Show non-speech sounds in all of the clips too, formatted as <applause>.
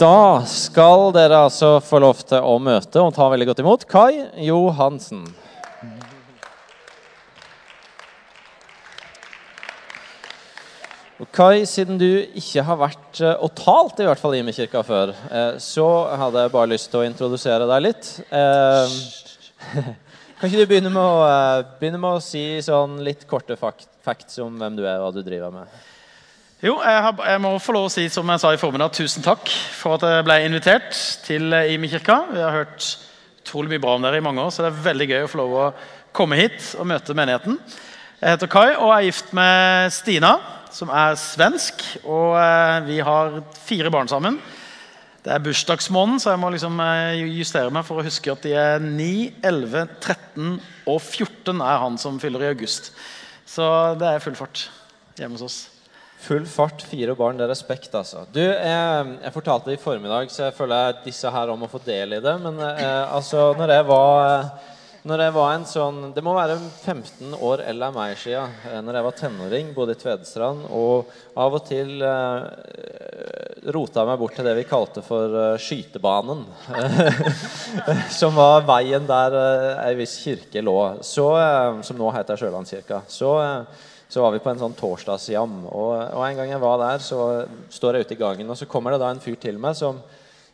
Da skal dere altså få lov til å møte og ta veldig godt imot Kai Johansen. Og Kai, siden du ikke har vært eh, og talt i hvert fall i Imekirka før, eh, så hadde jeg bare lyst til å introdusere deg litt. Eh, <laughs> kan ikke du begynne med å, begynne med å si sånn litt korte facts om hvem du er og hva du driver med? Jo, jeg, jeg, må få lov å si som jeg sa i formiddag, tusen takk for at jeg ble invitert til eh, Imi kirka. Vi har hørt utrolig mye bra om dere i mange år, så det er veldig gøy å få lov å komme hit og møte menigheten. Jeg heter Kai og er gift med Stina, som er svensk. Og eh, vi har fire barn sammen. Det er bursdagsmåneden, så jeg må liksom eh, justere meg for å huske at de er 9, 11, 13 og 14 er han som fyller i august. Så det er full fart hjemme hos oss. Full fart, fire barn. Det er respekt, altså. Du, jeg, jeg fortalte det i formiddag, så jeg føler disse her om å få del i det. Men eh, altså, når jeg var når jeg var en sånn Det må være 15 år eller siden. Eh, når jeg var tenåring, bodde i Tvedestrand, og av og til eh, rota meg bort til det vi kalte for eh, skytebanen. <laughs> som var veien der ei viss kirke lå, så, eh, som nå heter Sjølandskirka. Så uh, så var vi på en sånn torsdagsjam. Og, og, en gang jeg var der, så står jeg ute i gangen, og så kommer det da en fyr til meg som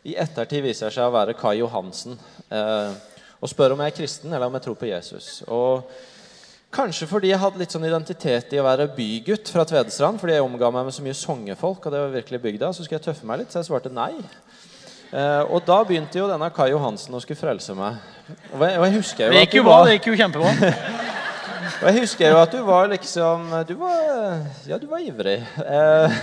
i ettertid viser seg å være Kai Johansen. Eh, og spør om jeg er kristen, eller om jeg tror på Jesus. Og Kanskje fordi jeg hadde litt sånn identitet i å være bygutt fra Tvedestrand. Fordi jeg omga meg med så mye songefolk, og det var virkelig bygda. Så skulle jeg tøffe meg litt, så jeg svarte nei. Eh, og da begynte jo denne Kai Johansen å skulle frelse meg. Og jeg, og jeg husker jo det gikk jo bra. Det gikk jo kjempebra. <laughs> Og jeg husker jo at du var liksom Du var, ja, du var ivrig. Eh,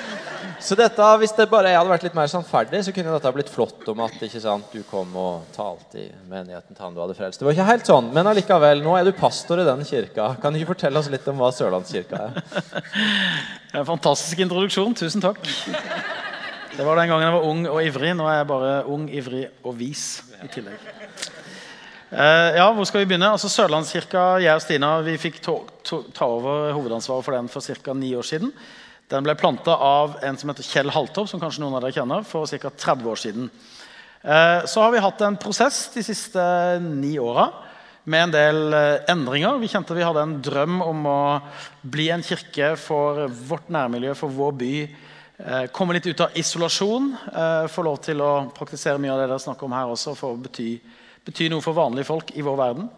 <laughs> så dette, hvis det bare jeg hadde vært litt mer sannferdig, så kunne dette blitt flott om at ikke sant, du kom og talte i menigheten til han du hadde frelst. Det var ikke helt sånn, men allikevel, nå er du pastor i den kirka. Kan du ikke fortelle oss litt om hva Sørlandskirka er? <laughs> Det er en fantastisk introduksjon. Tusen takk. Det var den gangen jeg var ung og ivrig. Nå er jeg bare ung, ivrig og vis i tillegg. Uh, ja, hvor skal vi begynne? Altså Sørlandskirka, jeg og Stina vi fikk ta over hovedansvaret for den for ca. ni år siden. Den ble planta av en som heter Kjell Haltorp, som kanskje noen av dere kjenner, for ca. 30 år siden. Uh, så har vi hatt en prosess de siste ni åra med en del uh, endringer. Vi kjente vi hadde en drøm om å bli en kirke for vårt nærmiljø, for vår by. komme litt ut av isolasjon. få lov til å praktisere mye av det dere snakker om her også, for å bety betyr noe for vanlige folk i vår verden.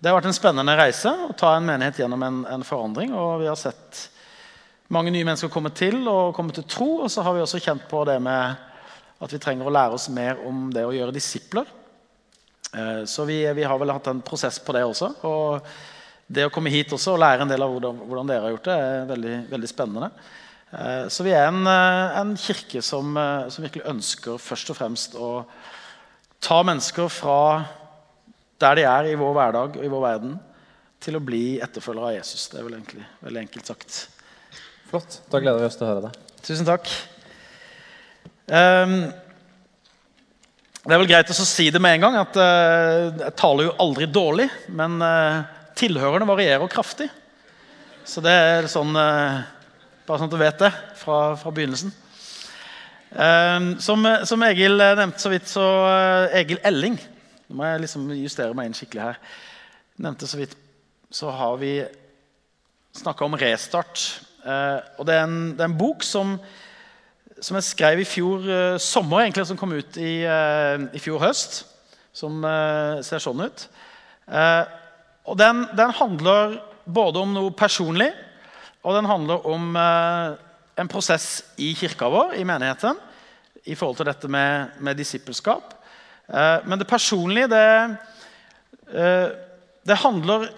Det har vært en spennende reise å ta en menighet gjennom en, en forandring. og Vi har sett mange nye mennesker komme til og komme til tro. Og så har vi også kjent på det med at vi trenger å lære oss mer om det å gjøre disipler. Eh, så vi, vi har vel hatt en prosess på det også. Og det å komme hit også og lære en del av hvordan, hvordan dere har gjort det, er veldig, veldig spennende. Eh, så vi er en, eh, en kirke som, som virkelig ønsker først og fremst å ta mennesker fra der de er i vår hverdag og i vår verden, til å bli etterfølgere av Jesus. Det er vel egentlig veldig enkelt sagt. Flott. Da gleder vi oss til å høre det. Tusen takk. Um, det er vel greit å si det med en gang at uh, jeg taler jo aldri dårlig, men uh, tilhørerne varierer kraftig. Så det er sånn uh, Bare sånn at du vet det fra, fra begynnelsen. Ehm, som, som, Egil nevnte så vidt, så uh, Egil Elling Nå må jeg liksom justere meg inn skikkelig her. Nevnte så vidt, så har vi snakka om restart. Og det er, en, det er en, bok som, som jeg skrev i fjor sommer, egentlig, som kom ut i, i fjor høst. Som ser sånn ut. og den, den, handler både om noe personlig, og den handler om en prosess i kirka vår, i menigheten, i forhold til dette med, med disippelskap. Eh, men det personlige, det, eh, det handler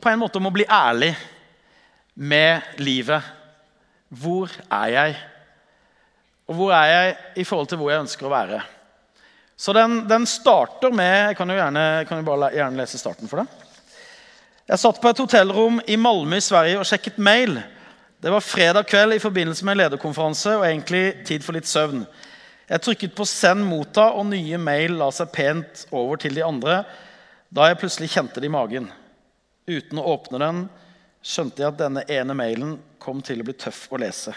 på en måte om å bli ærlig med livet. Hvor er jeg? Og hvor er jeg i forhold til hvor jeg ønsker å være? Så den, den starter med Jeg kan jo gjerne, kan jo bare gjerne lese starten for deg. Jeg satt på et hotellrom i Malmö i Sverige og sjekket mail. Det var fredag kveld i forbindelse med en lederkonferanse og egentlig tid for litt søvn. Jeg trykket på 'send motta', og nye mail la seg pent over til de andre da jeg plutselig kjente det i magen. Uten å åpne den skjønte jeg at denne ene mailen kom til å bli tøff å lese.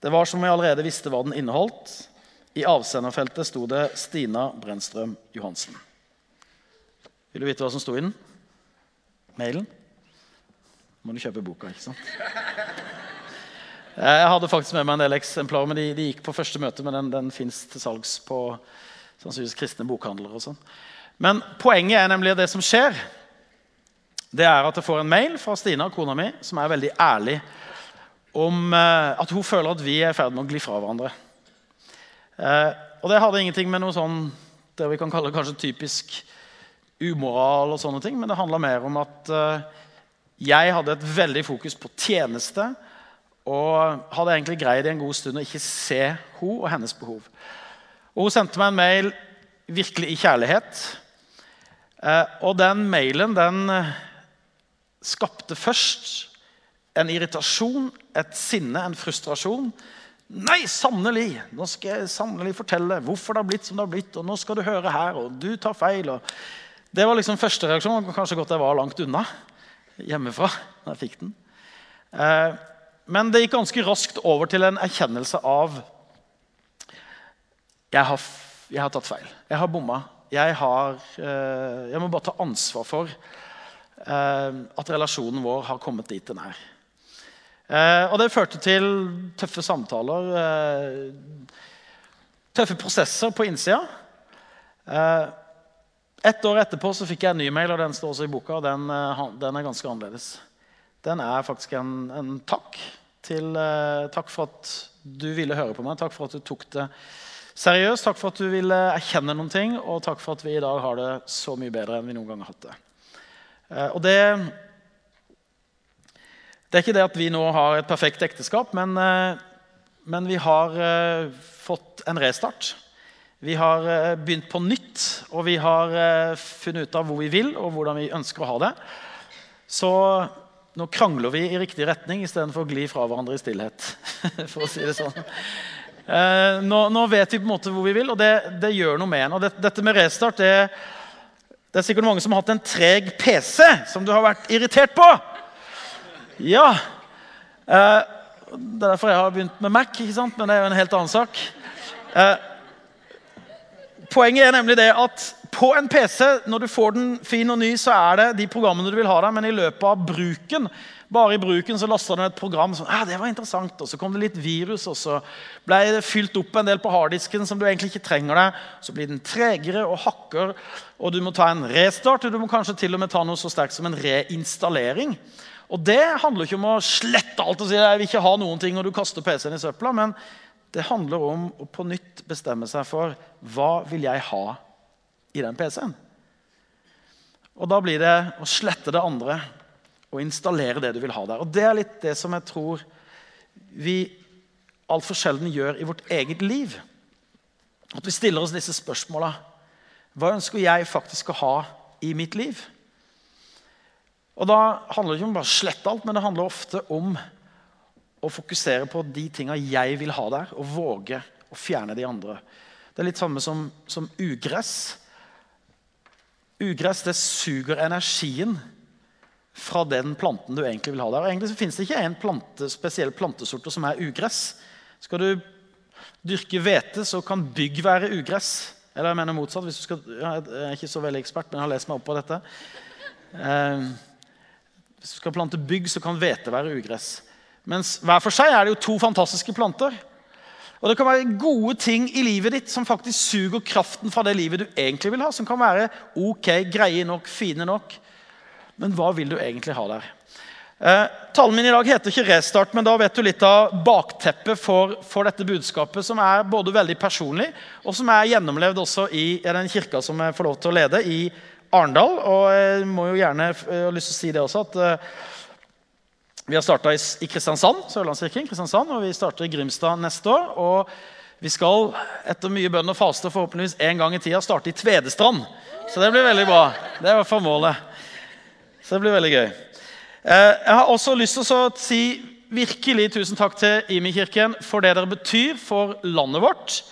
Det var som om jeg allerede visste hva den inneholdt. I avsenderfeltet sto det 'Stina Brennstrøm Johansen'. Vil du vite hva som sto i den? Mailen? Må du kjøpe boka, ikke sant? Jeg hadde faktisk med meg en del eksemplarer, men de, de gikk på første møte. Men den, den fins til salgs på sannsynligvis kristne bokhandlere. og sånn. Men poenget er nemlig det som skjer. Det er at jeg får en mail fra Stina, kona mi, som er veldig ærlig om eh, at hun føler at vi er i ferd med å gli fra hverandre. Eh, og det hadde ingenting med noe sånn det vi kan kalle kanskje typisk umoral, og sånne ting, men det handla mer om at eh, jeg hadde et veldig fokus på tjeneste og hadde egentlig greid i en god stund å ikke se hun og hennes behov. Og Hun sendte meg en mail virkelig i kjærlighet. Og den mailen den skapte først en irritasjon, et sinne, en frustrasjon. Nei, sannelig! Nå skal jeg sannelig fortelle hvorfor det har blitt som det har blitt. og nå skal du høre her, og du tar feil. Og det var liksom første reaksjon. Kanskje godt jeg var langt unna hjemmefra jeg fikk den. Eh, men det gikk ganske raskt over til en erkjennelse av jeg har, jeg har tatt feil. Jeg har bomma. Jeg, har, eh, jeg må bare ta ansvar for eh, at relasjonen vår har kommet dit den er. Og det førte til tøffe samtaler, tøffe prosesser på innsida. Eh, ett år etterpå så fikk jeg en ny mail, og den står også i boka. og Den, den er ganske annerledes. Den er faktisk en, en takk. Til, takk for at du ville høre på meg. Takk for at du tok det seriøst. Takk for at du ville erkjenne noen ting, og takk for at vi i dag har det så mye bedre enn vi noen gang har hatt det. Og det det er ikke det at vi nå har et perfekt ekteskap, men, eh, men vi har eh, fått en restart. Vi har eh, begynt på nytt, og vi har funnet ut av hvor vi vil og hvordan vi ønsker å ha det. Så nå krangler vi i riktig retning istedenfor å gli fra hverandre i stillhet. <laughs> for å si det sånn. Nå, nå, vet vi på en måte hvor vi vil, og det, det gjør noe med en. Og det, dette med restart det, det er sikkert mange som har hatt en treg PC som du har vært irritert på. Ja. Eh, det er derfor jeg har begynt med Mac, ikke sant? men det er jo en helt annen sak. Poenget er nemlig det at på en PC, når du får den fin og ny, så er det de programmene du vil ha der, men i løpet av bruken bare i bruken så lasta den et program som ja, det var interessant, og så kom det litt virus, og så ble det fylt opp en del på harddisken som du egentlig ikke trenger det. Så blir den tregere og hakker, og du må ta en restart. Og du må kanskje til og med ta noe så sterkt som en reinstallering. Og Det handler ikke om å slette alt og si jeg vil ikke ha noen ting, og du kaster PC-en i søpla. Men det handler om å på nytt bestemme seg for hva vil jeg ha i den PC-en. Og Da blir det å slette det andre og installere det du vil ha der. Og Det er litt det som jeg tror vi altfor sjelden gjør i vårt eget liv. At vi stiller oss disse spørsmåla. Hva ønsker jeg faktisk å ha i mitt liv? Og Da handler det ikke om bare å slette alt, men det handler ofte om å fokusere på de tinga jeg vil ha der, og våge å fjerne de andre. Det er litt samme som, som ugress. Ugress det suger energien fra den planten du egentlig vil ha der. Og egentlig så finnes det ikke en plante, spesiell plantesorter som er ugress. Skal du dyrke hvete, så kan bygg være ugress. Eller jeg mener motsatt. hvis du skal, Jeg er ikke så veldig ekspert, men jeg har lest meg opp på dette. Eh, hvis du skal plante bygg, så kan hvete være ugress. Mens hver for seg er det jo to fantastiske planter. Og Det kan være gode ting i livet ditt som faktisk suger kraften fra det livet du egentlig vil ha. Som kan være ok, greie nok, fine nok. Men hva vil du egentlig ha der? Eh, talen min i dag heter ikke 'Restart', men da vet du litt av bakteppet for, for, dette budskapet, som er både veldig personlig, og som er gjennomlevd også i, i den kirka som jeg får lov til å lede, i Arendal. Og jeg må jo gjerne jeg har lyst til å si det også, at uh, vi har starta i, Kristiansand, Sørlandskirken, Kristiansand, og vi starter i Grimstad neste år. og vi skal etter mye bønn og faste forhåpentligvis en gang i tida starte i Tvedestrand. Så det blir veldig bra. Det er i hvert fall målet. Så det blir veldig gøy. Eh, jeg har også lyst til å si virkelig tusen takk til Imi-kirken for det dere betyr for landet vårt.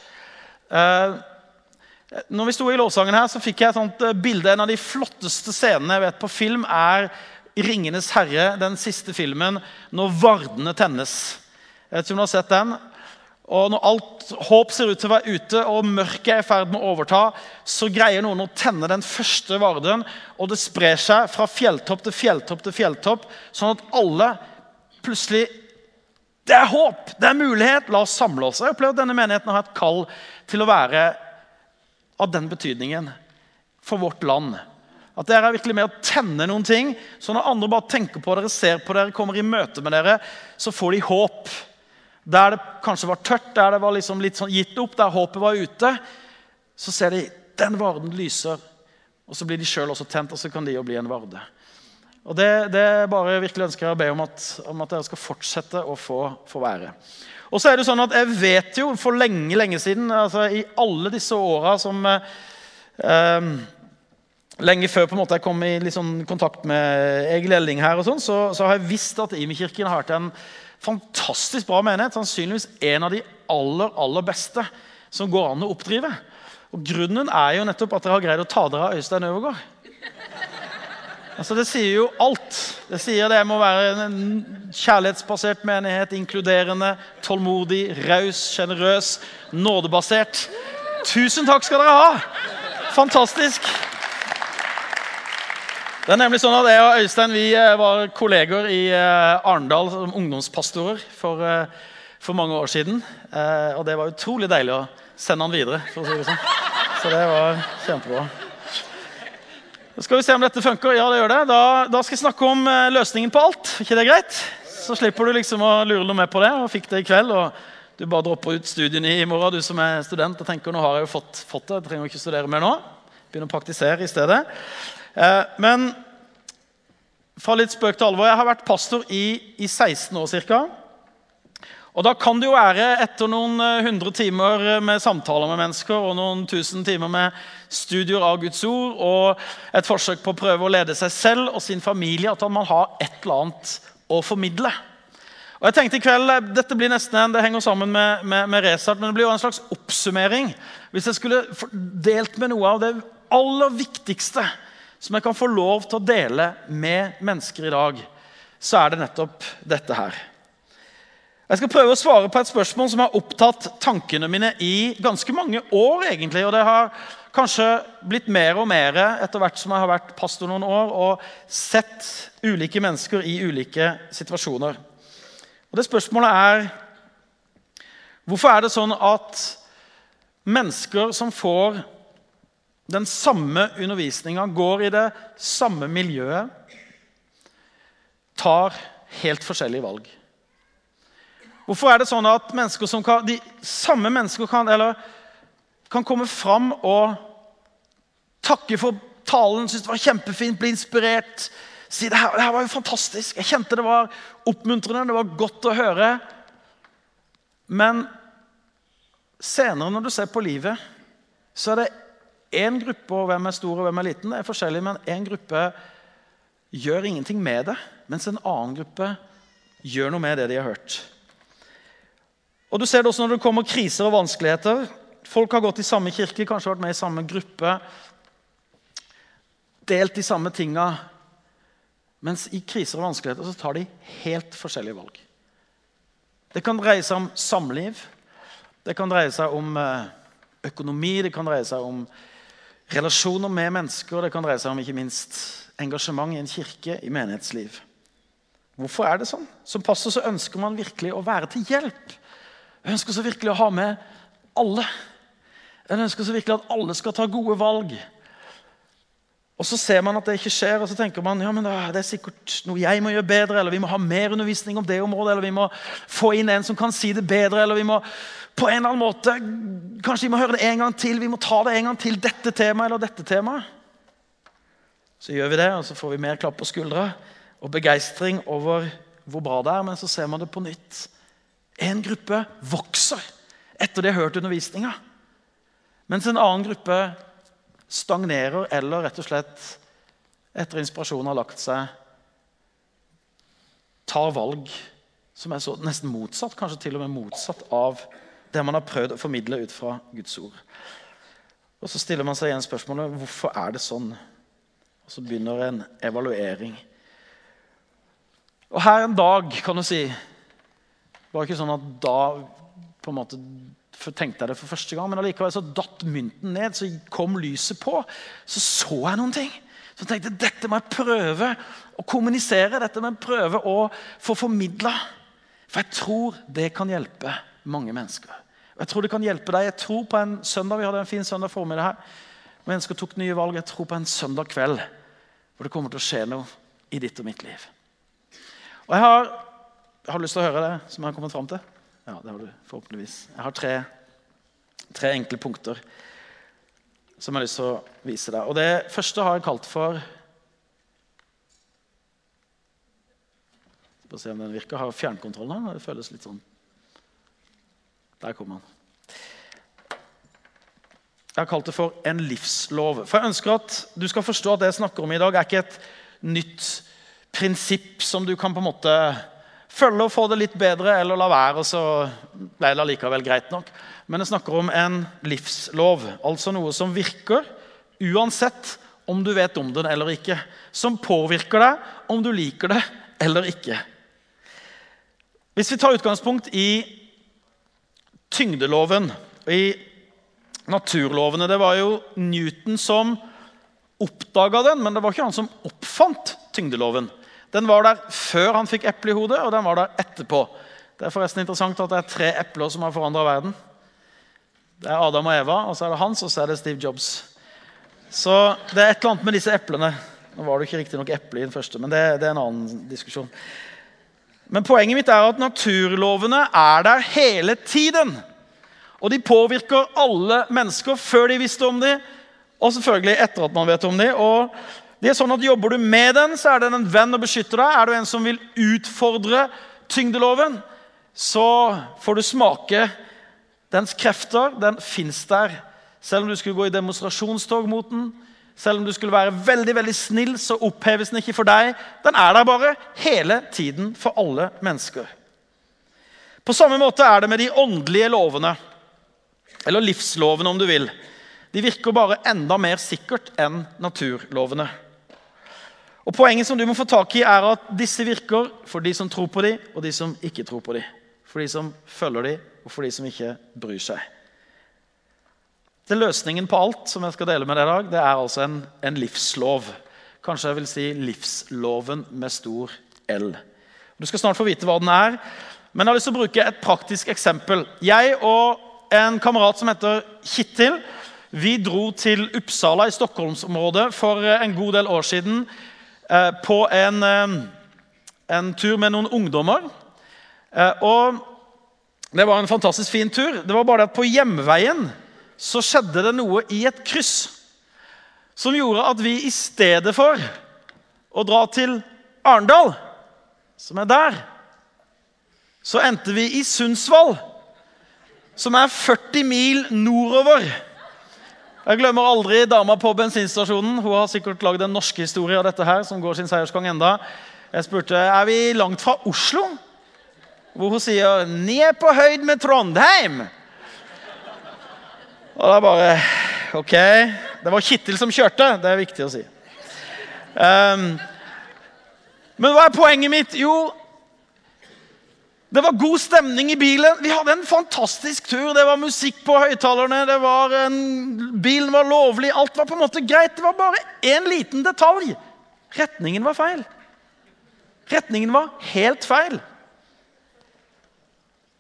Eh, når vi sto i lovsangen her, så fikk jeg et sånt eh, bilde. En av de flotteste scenene jeg vet på film, er 'Ringenes herre', den siste filmen, når vardene tennes. Jeg vet ikke om du har sett den. Og når alt håp ser ut til å være ute, og mørket er i ferd med å overta, så greier noen å tenne den første varden, og det sprer seg fra fjelltopp til fjelltopp til fjelltopp, sånn at alle plutselig Det er håp! Det er mulighet! La oss samle oss. Jeg opplever at denne menigheten har et kall til å være av den betydningen for vårt land. At dere er virkelig med å tenne noen ting, så når andre bare tenker på dere, ser på dere, kommer i møte med dere, så får de håp. Der det kanskje var tørt, der det var liksom litt sånn gitt opp, der håpet var ute, så ser de den varden lyser. Og så blir de sjøl også tent, og så kan de jo bli en varde. Og Det, det bare virkelig ønsker jeg å be om at, om at dere skal fortsette å få, få, være. Og så er det sånn at Jeg vet jo for lenge lenge siden, altså i alle disse åra som eh, Lenge før på en måte jeg kom i sånn kontakt med Egil Elling, her, og sånn, så, så, har jeg visst at Imi-kirken har vært en fantastisk bra menighet. Sannsynligvis en av de aller, aller beste som går an å oppdrive. Og Grunnen er jo nettopp at dere har greid å ta dere av Øystein Øvergaard. Altså, Det sier jo alt. Det sier det må være en kjærlighetsbasert menighet. Inkluderende, tålmodig, raus, sjenerøs, nådebasert. Tusen takk skal dere ha! Fantastisk. Det er nemlig sånn at Jeg og Øystein vi eh, var kolleger i eh, Arendal som ungdomspastorer for, eh, for, mange år siden. Og det var utrolig deilig å sende han videre. for å si det sånn. Så det var kjempebra. Så skal vi se om dette funker. Ja, det gjør det. Da, da skal jeg snakke om løsningen på alt. ikke det greit? Så slipper du liksom å lure noe mer på det. og fikk det i kveld, og Du bare dropper ut studiene i morgen, du som er student, og tenker nå har jeg jo fått, fått det. Jeg trenger ikke studere mer nå. Begynner å praktisere i stedet. Eh, men fra litt spøk til alvor. Jeg har vært pastor i, i 16 år ca. Og Da kan det jo være, etter noen eh, hundre timer med samtaler med mennesker og noen tusen timer med studier av Guds ord og et forsøk på å prøve å lede seg selv og sin familie, at man har et eller annet å formidle. Og jeg tenkte i kveld, eh, Dette blir nesten, en, det henger sammen med, med, med Resart, men det blir jo en slags oppsummering. Hvis jeg skulle delt med noe av det aller viktigste som jeg kan få lov til å dele med mennesker i dag, så er det nettopp dette her. Jeg skal prøve å svare på et spørsmål som har opptatt tankene mine i ganske mange år. egentlig, og Det har kanskje blitt mer og mer etter hvert som jeg har vært pastor noen år og sett ulike mennesker i ulike situasjoner. Og det Spørsmålet er hvorfor er det sånn at mennesker som får den samme undervisninga, går i det samme miljøet, tar helt forskjellige valg? Hvorfor er det sånn at kan, de samme mennesker kan, eller, kan komme fram og takke for talen, synes det var kjempefint, bli inspirert, si det her, det her var jo fantastisk, jeg kjente det var oppmuntrende, det var godt å høre. Men senere, når du ser på livet, så er det én gruppe, og hvem er stor og hvem er liten, er forskjellig, men én gruppe gjør ingenting med det, mens en annen gruppe gjør noe med det de har hørt. Og du ser det også når det kommer kriser og vanskeligheter. Folk har gått i samme kirke, kanskje vært med i samme gruppe. Delt de samme tinga. Mens i kriser og vanskeligheter så tar de helt forskjellige valg. Det kan dreie seg om samliv, det kan dreie seg om eh, økonomi, det kan dreie seg om relasjoner med mennesker, det kan dreie seg om ikke minst engasjement i en kirke, i menighetsliv. Hvorfor er det sånn? Som pastor så ønsker man virkelig å være til hjelp. Jeg ønsker så virkelig å ha med alle. Jeg ønsker så virkelig at alle skal ta gode valg. Og Så ser man at det ikke skjer, og så tenker man ja, men det er sikkert noe jeg må gjøre bedre, eller vi må ha mer undervisning om det området, eller vi må få inn en som kan si det bedre, eller vi må på en eller annen måte Kanskje vi må høre det en gang til, vi må ta det en gang til, dette temaet eller dette temaet. Så gjør vi det, og så får vi mer klapp på skuldra og begeistring over hvor bra det er, men så ser man det på nytt. En gruppe vokser etter de har hørt undervisninga. Mens en annen gruppe stagnerer eller rett og slett etter inspirasjonen har lagt seg, tar valg som er så nesten motsatt, kanskje til og med motsatt av det man har prøvd å formidle ut fra Guds ord. Og Så stiller man seg igjen spørsmålet hvorfor er det sånn. Og Så begynner en evaluering. Og Her en dag kan du si var ikke sånn at da på en måte tenkte jeg det for første gang, men allikevel så datt mynten ned, så kom lyset på. Så så jeg noen ting. Så tenkte jeg dette må jeg prøve å kommunisere, dette må jeg prøve å få formidla. For jeg tror det kan hjelpe mange mennesker. Jeg tror det kan hjelpe deg. Jeg tror på en søndag, Vi hadde en fin søndag formiddag her. Mennesker tok nye valg. Jeg tror på en søndag kveld hvor det kommer til å skje noe i ditt og mitt liv. Og jeg har, jeg har lyst til å høre det som jeg har kommet fram til. Ja, det har du forhåpentligvis. Jeg har tre, tre enkle punkter som jeg har lyst til å vise deg. Og Det første har jeg kalt for Få se om den virker. Har fjernkontrollen her? Det føles litt sånn Der kom han. Jeg har kalt det for en livslov. For jeg ønsker at du skal forstå at det jeg snakker om i dag, er ikke et nytt prinsipp som du kan på en måte følge og få det litt bedre, eller la være, og så ble det allikevel greit nok. Men jeg snakker om en livslov, altså noe som virker uansett om du vet om den eller ikke. Som påvirker deg om du liker det eller ikke. Hvis vi tar utgangspunkt i tyngdeloven, i naturlovene Det var jo Newton som oppdaga den, men det var ikke han som oppfant tyngdeloven. Den var der før han fikk eple i hodet, og den var der etterpå. Det er forresten interessant at det er tre epler som har forandra verden. Det er Adam og Eva, og så er det Hans, og så er det Steve Jobs. Så det er et eller annet med disse eplene. Nå var det ikke riktignok eple i den første, men det, det, er en annen diskusjon. Men poenget mitt er at naturlovene er der hele tiden. Og de påvirker alle mennesker før de visste om dem, og selvfølgelig etter at man vet om dem. Og det er sånn at Jobber du med den, så er den en venn og beskytter deg. Er du en som vil utfordre tyngdeloven, så får du smake dens krefter. Den fins der. Selv om du skulle gå i demonstrasjonstog mot den, selv om du skulle være veldig veldig snill, så oppheves den ikke for deg. Den er der bare hele tiden for alle mennesker. På samme måte er det med de åndelige lovene, eller livslovene, om du vil. De virker bare enda mer sikkert enn naturlovene. Og Poenget som du må få tak i, er at disse virker for de som tror på dem, og de som ikke tror på dem. For de som følger dem, og for de som ikke bryr seg. Det Løsningen på alt som jeg skal dele med deg i dag, det er altså en, en livslov. Kanskje jeg vil si livsloven med stor L. Du skal snart få vite hva den er, men jeg har lyst til å bruke et praktisk eksempel. Jeg og en kamerat som heter Kittil, vi dro til Uppsala i Stockholmsområdet for en god del år siden på en, eh, en, tur med noen ungdommer. Eh, og Det var en fantastisk fin tur. Det var bare det at På hjemveien så skjedde det noe i et kryss som gjorde at vi i stedet for å dra til Arendal, som er der, så endte vi i Sundsvall, som er 40 mil nordover. Jeg glemmer aldri dama på bensinstasjonen. Hun har sikkert lagd en norsk historie av dette her, som går sin seiersgang enda. Jeg spurte er vi langt fra Oslo, hvor hun sier 'Ni er på høyd med Trondheim'. Og det er bare Ok. Det var Kittil som kjørte. Det er viktig å si. Um, men hva er poenget mitt? Jo, det var god stemning i bilen. Vi hadde en fantastisk tur. Det var musikk på høyttalerne. Bilen var lovlig. Alt var på en måte greit. Det var bare én liten detalj. Retningen var feil. Retningen var helt feil.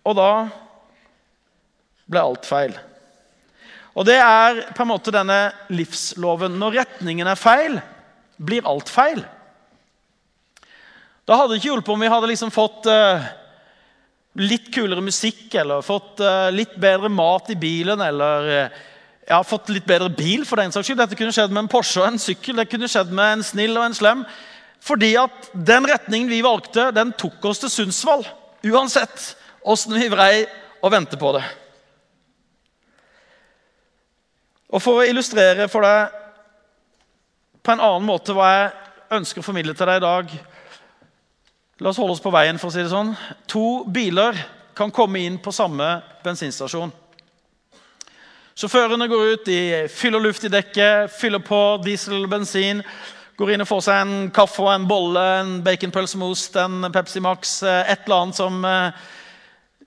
Og da ble alt feil. Og det er på en måte denne livsloven. Når retningen er feil, blir alt feil. Da hadde det ikke hjulpet om vi hadde liksom fått uh, litt kulere musikk eller fått uh, litt bedre mat i bilen eller uh, ja, fått litt bedre bil. for den saks skyld. Dette kunne skjedd med en Porsche og en sykkel. Det kunne skjedd med en snill og en slem. Fordi at den retningen vi valgte, den tok oss til Sundsvall. Uansett åssen vi vrei og vente på det. Og For å illustrere for deg på en annen måte hva jeg ønsker å formidle til deg i dag, La oss holde oss på veien. for å si det sånn. To biler kan komme inn på samme bensinstasjon. Sjåførene går ut, de fyller luft i dekket, fyller på diesel og bensin. Går inn og får seg en kaffe og en bolle, en baconpølse med ost, en Pepsi Max, eh, et eller annet som eh,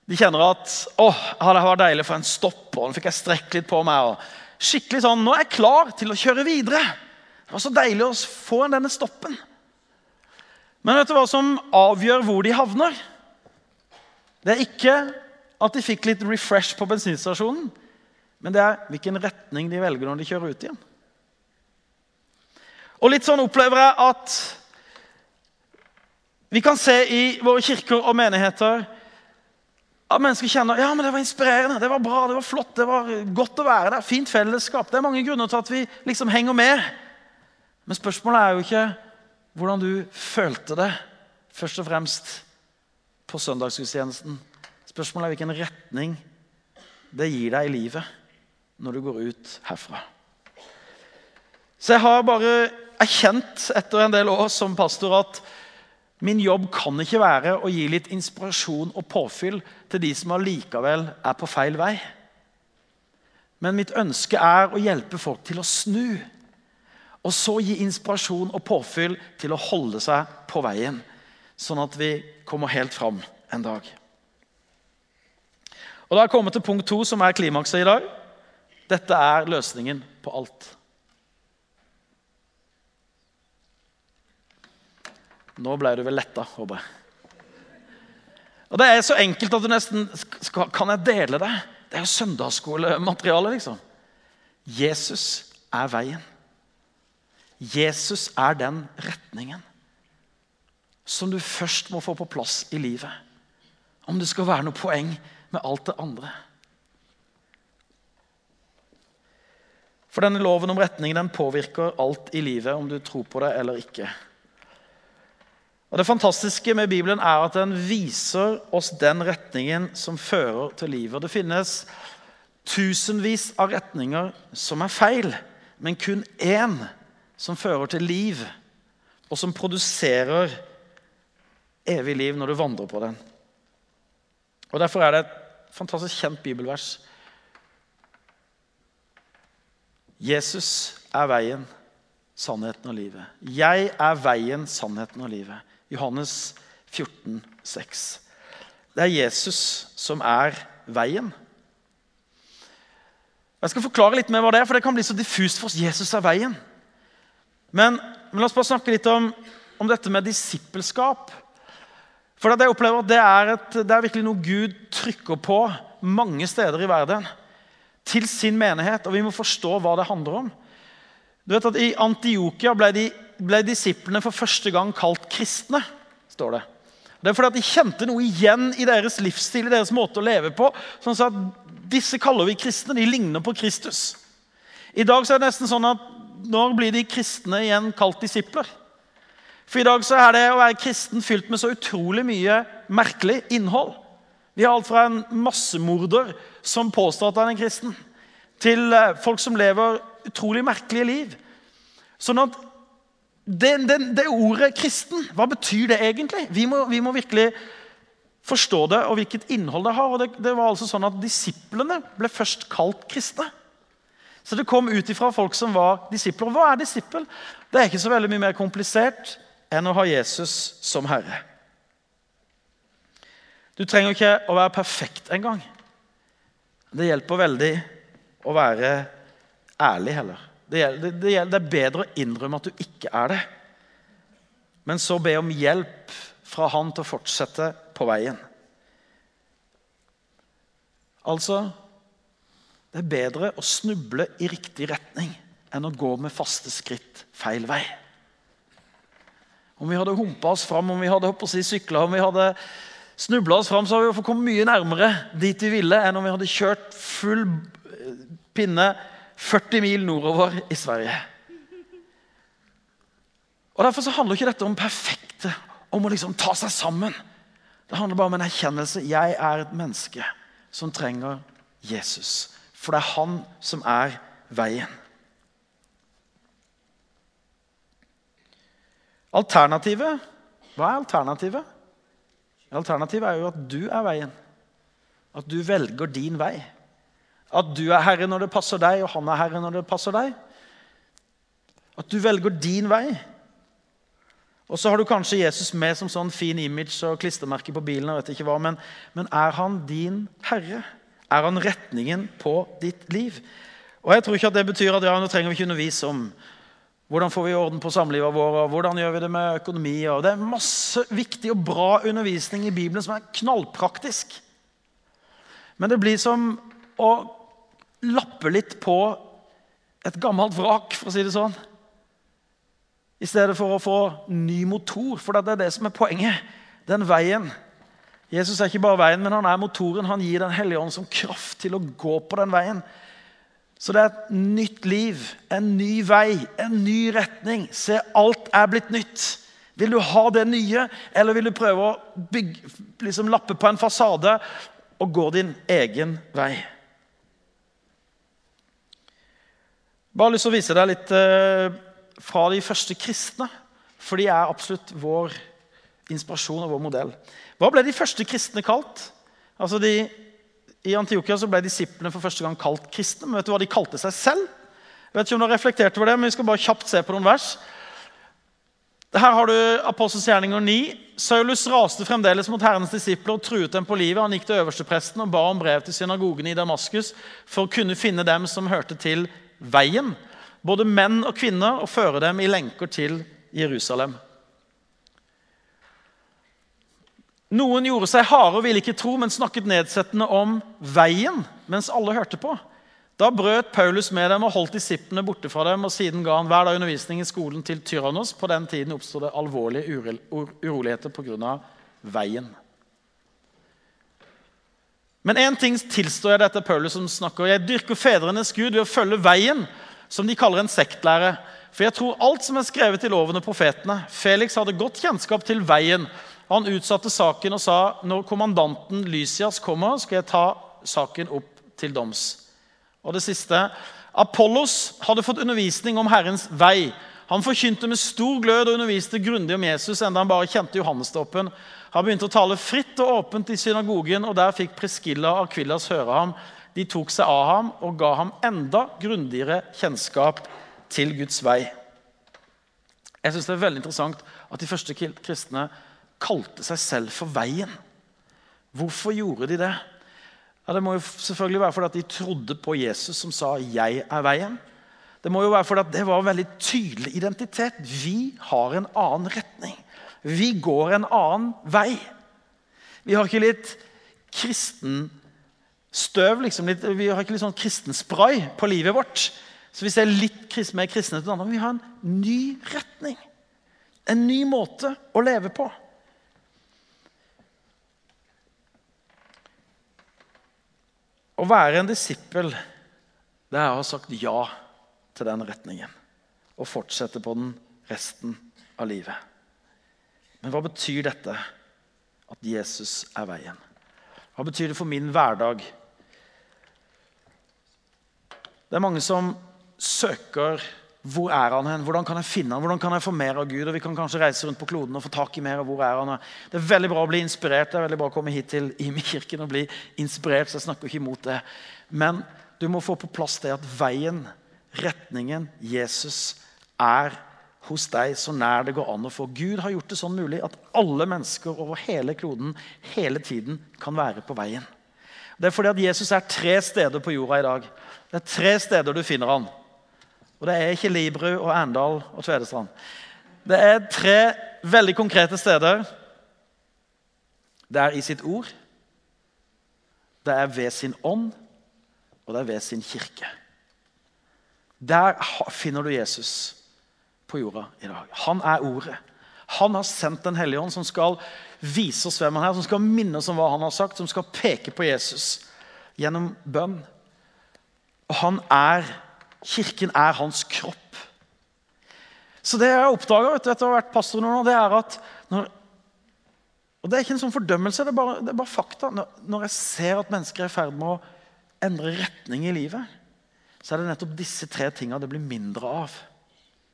De kjenner at åh, det var deilig for en stopp, og nå fikk jeg strekk litt på meg. og skikkelig sånn, Nå er jeg klar til å kjøre videre. Det var så deilig å få denne stoppen. Men vet du hva som avgjør hvor de havner? Det er ikke at de fikk litt refresh på bensinstasjonen, men det er hvilken retning de velger når de kjører ut igjen. Og litt sånn opplever jeg at vi kan se i våre kirker og menigheter at mennesker kjenner ja, men det var inspirerende, det var bra, det var flott, det var godt å være der. Fint fellesskap. Det er mange grunner til at vi liksom henger med. Men spørsmålet er jo ikke hvordan du følte det, først og fremst på søndagsgudstjenesten. Spørsmålet er hvilken retning det gir deg i livet når du går ut herfra. Så jeg har bare erkjent etter en del år som pastor at min jobb kan ikke være å gi litt inspirasjon og påfyll til de som allikevel er på feil vei. Men mitt ønske er å hjelpe folk til å snu. Og så gi inspirasjon og påfyll til å holde seg på veien, sånn at vi kommer helt fram en dag. Og Da er jeg kommet til punkt to, som er klimakset i dag. Dette er løsningen på alt. Nå ble du vel letta, håper jeg. Og Det er så enkelt at du nesten skal, Kan jeg dele det? Det er jo søndagsskolemateriale, liksom. Jesus er veien. Jesus er den retningen som du først må få på plass i livet. Om det skal være noe poeng med alt det andre. For denne loven om retning den påvirker alt i livet, om du tror på det eller ikke. Og Det fantastiske med Bibelen er at den viser oss den retningen som fører til livet. Det finnes tusenvis av retninger som er feil, men kun én som fører til liv, og som produserer evig liv når du vandrer på den. Og Derfor er det et fantastisk kjent bibelvers. Jesus er veien, sannheten og livet. Jeg er veien, sannheten og livet. Johannes 14, 14,6. Det er Jesus som er veien. Jeg skal forklare litt mer hva det er, for det kan bli så diffust for oss. Jesus er veien. Men, men la oss bare snakke litt om, om dette med disippelskap. For jeg opplever at det er, et, det er virkelig noe Gud trykker på mange steder i verden. Til sin menighet, og vi må forstå hva det handler om. Du vet at I Antiokia ble ble disiplene for første gang kalt kristne. står det. Det er fordi at De kjente noe igjen i deres livsstil i deres måte å leve på. sånn at Disse kaller vi kristne. De ligner på Kristus. I dag så er det nesten sånn at når blir de kristne igjen kalt disipler? For i dag så er det å være kristen fylt med så utrolig mye merkelig innhold. Vi har alt fra en massemorder som påstår at han er en kristen, til eh, folk som lever utrolig merkelige liv. Sånn at det, det, det, ordet 'kristen', hva betyr det egentlig? Vi må, vi må, virkelig forstå det og hvilket innhold det har. og det, det, var altså sånn at Disiplene ble først kalt kristne. Så det kom ut ifra folk som var disipler. Hva er disippel? Det er ikke så veldig mye mer komplisert enn å ha Jesus som herre. Du trenger ikke å være perfekt engang. Det hjelper veldig å være ærlig heller. Det, det, gjelder, det er bedre å innrømme at du ikke er det, men så be om hjelp fra han til å fortsette på veien. Altså Det er bedre å snuble i riktig retning enn å gå med faste skritt feil vei. Om vi hadde humpa oss fram, om vi hadde si, sykla, om vi hadde snubla oss fram, så hadde vi kommet mye nærmere dit vi ville, enn om vi hadde kjørt full pinne 40 mil nordover i Sverige. Og Derfor så handler ikke dette om perfekte, om å liksom ta seg sammen. Det handler bare om en erkjennelse. Jeg er et menneske som trenger Jesus. For det er han som er veien. Alternativet Hva er alternativet? Alternativet er jo at du er veien. At du velger din vei. At du er herre når det passer deg, og han er herre når det passer deg. At du velger din vei. Og så har du kanskje Jesus med som sånn fin image og klistremerke på bilen. og vet ikke hva, men, men er han din herre? Er han retningen på ditt liv? Og jeg tror ikke at det betyr at ja, nå trenger vi ikke undervise om hvordan får vi orden på samlivet vårt, hvordan gjør vi det med økonomi. Og det er masse viktig og bra undervisning i Bibelen som er knallpraktisk. Men det blir som å lappe litt på et gammelt vrak, for å si det sånn. I stedet for å få ny motor, for det er det som er poenget. Den veien. Jesus er ikke bare veien, men han er motoren. Han gir Den hellige ånd som kraft til å gå på den veien. Så det er et nytt liv, en ny vei, en ny retning. Se, alt er blitt nytt. Vil du ha det nye, eller vil du prøve å bygge, liksom lappe på en fasade og gå din egen vei? Bare lyst til å vise deg litt eh, fra de første kristne. For de er absolutt vår inspirasjon og vår modell. Hva ble de første kristne kalt? Altså de, I Antiokia ble disiplene for første gang kalt kristne. Men vet du hva de kalte seg selv? Jeg vet ikke om du har reflektert over det, men Vi skal bare kjapt se på noen vers. Her har du Apostels gjerninger 9. Saulus raste fremdeles mot Herrens disipler og truet dem på livet. Han gikk til øverstepresten og ba om brev til synagogene i Damaskus for å kunne finne dem som hørte til veien, både menn og kvinner, og føre dem i lenker til Jerusalem. Noen gjorde seg harde og ville ikke tro, men snakket nedsettende om veien mens alle hørte på. Da brøt Paulus med dem og holdt disiplene borte fra dem. og Siden ga han hver dag undervisning i skolen til Tyrannos. På den tiden oppstod det alvorlige uroligheter pga. veien. Men én ting tilstår jeg dette Paulus som snakker. Jeg dyrker fedrenes Gud ved å følge veien, som de kaller en sektlære. For jeg tror alt som er skrevet i loven og profetene. Felix hadde godt kjennskap til veien. Han utsatte saken og sa når kommandanten Lysias kommer, skal jeg ta saken opp til doms. Og det siste Apollos hadde fått undervisning om Herrens vei. Han forkynte med stor glød og underviste grundig om Jesus, enda han bare kjente Johannesdåpen. Han begynte å tale fritt og åpent i synagogen, og der fikk Preskilla og Akvillas høre ham. De tok seg av ham og ga ham enda grundigere kjennskap til Guds vei. Jeg synes Det er veldig interessant at de første kristne kalte seg selv for Veien. Hvorfor gjorde de det? Ja, det må jo selvfølgelig være fordi de trodde på Jesus som sa 'Jeg er veien'. Det må jo være fordi det var en veldig tydelig identitet. Vi har en annen retning. Vi går en annen vei. Vi har ikke litt kristen støv, liksom, vi har ikke litt sånn kristenspray på livet vårt. Så vi det er litt mer kristne til andre, vi har en ny retning. En ny måte å leve på. Å være en disippel, det er å ha sagt ja til den retningen. Og fortsette på den resten av livet. Men hva betyr dette at Jesus er veien? Hva betyr det for min hverdag? Det er mange som søker hvor er han hen? Hvordan kan jeg finne han? Hvordan kan jeg få mer av Gud? Og Vi kan kanskje reise rundt på kloden og få tak i mer av hvor er han Det er veldig bra å bli inspirert. Det er veldig bra å komme hit til Imi-kirken og bli inspirert. så jeg snakker ikke imot det. Men du må få på plass det at veien, retningen, Jesus er hos deg så nær det går an å få. Gud har gjort det sånn mulig at alle mennesker over hele kloden hele tiden kan være på veien. Det er fordi at Jesus er tre steder på jorda i dag. Det er tre steder du finner han. Og det er ikke Libru og Arendal og Tvedestrand. Det er tre veldig konkrete steder. Det er i sitt ord, det er ved sin ånd, og det er ved sin kirke. Der finner du Jesus på jorda i dag. Han er Ordet. Han har sendt Den hellige ånd, som skal vise oss hvem han er, som skal minne oss om hva han har sagt, som skal peke på Jesus gjennom bønn. Og han er, Kirken er hans kropp. Så det jeg oppdaga etter å ha vært pastor nå, det er at når, og Det er ikke en sånn fordømmelse, det er bare, det er bare fakta. Når, jeg ser at mennesker er i ferd med å endre retning i livet, så er det nettopp disse tre tinga det blir mindre av.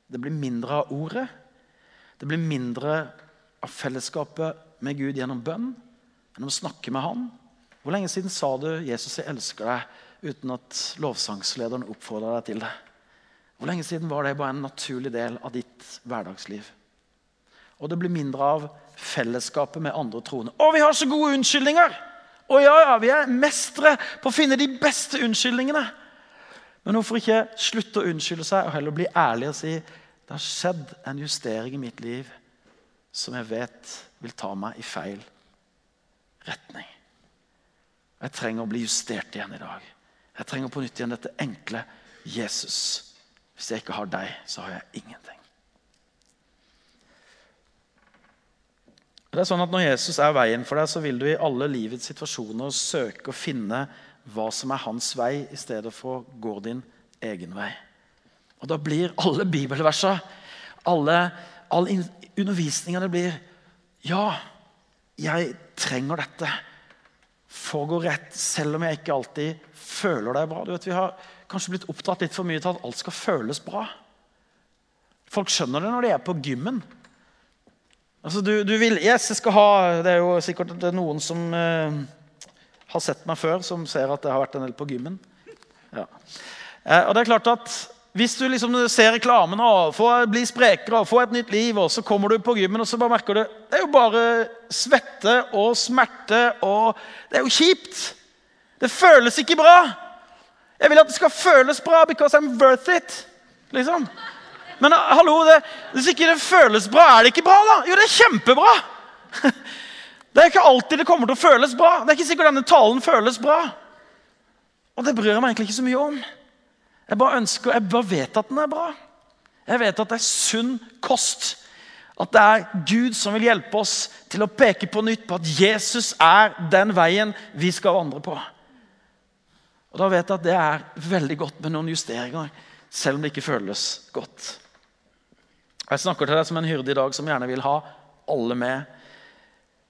Det blir mindre av ordet. Det blir mindre av fellesskapet med Gud gjennom bønn, gjennom å snakke med Han. Hvor lenge siden sa du 'Jesus, jeg elsker deg' uten at lovsangslederen oppfordra deg til det? Hvor lenge siden var det bare en naturlig del av ditt hverdagsliv? Og det blir mindre av fellesskapet med andre troende. Å, vi har så gode unnskyldninger! Å ja, ja, vi er mestere på å finne de beste unnskyldningene. Men hvorfor ikke slutte å unnskylde seg og heller bli ærlig og si det har skjedd en justering i mitt liv som jeg vet vil ta meg i feil retning. Jeg trenger å bli justert igjen i dag. Jeg trenger på nytt igjen dette enkle Jesus. Hvis jeg ikke har deg, så har jeg ingenting. Det er sånn at Når Jesus er veien for deg, så vil du i alle livets situasjoner søke å finne hva som er hans vei, i stedet for å gå din egen vei. Og Da blir alle bibelversene, alle, all undervisninga det blir Ja, jeg trenger dette for å gå rett, selv om jeg ikke alltid føler det er bra. Du vet, Vi har kanskje blitt oppdratt litt for mye til at alt skal føles bra. Folk skjønner det når de er på gymmen. Altså, du, du vil, yes, jeg skal ha, Det er jo sikkert det er noen som eh, har sett meg før, som ser at jeg har vært en del på gymmen. Ja. Eh, og det er klart at Hvis du liksom ser reklamen og får bli sprekere og få et nytt liv, og så kommer du på gymmen og så bare merker du det er jo bare svette og smerte og Det er jo kjipt. Det føles ikke bra. Jeg vil at det skal føles bra because I'm worth it. liksom. Men uh, hallo, det, hvis ikke det føles bra, er det ikke bra, da? Jo, det er kjempebra! <laughs> Det er ikke alltid det kommer til å føles bra. Det er ikke sikkert denne talen føles bra. Og det bryr jeg meg egentlig ikke så mye om. Jeg bare ønsker, jeg bare vet at den er bra. Jeg vet at det er sunn kost. At det er Gud som vil hjelpe oss til å peke på nytt på at Jesus er den veien vi skal vandre på. Og Da vet jeg at det er veldig godt med noen justeringer, selv om det ikke føles godt. Jeg snakker til deg som en hyrde i dag som gjerne vil ha alle med.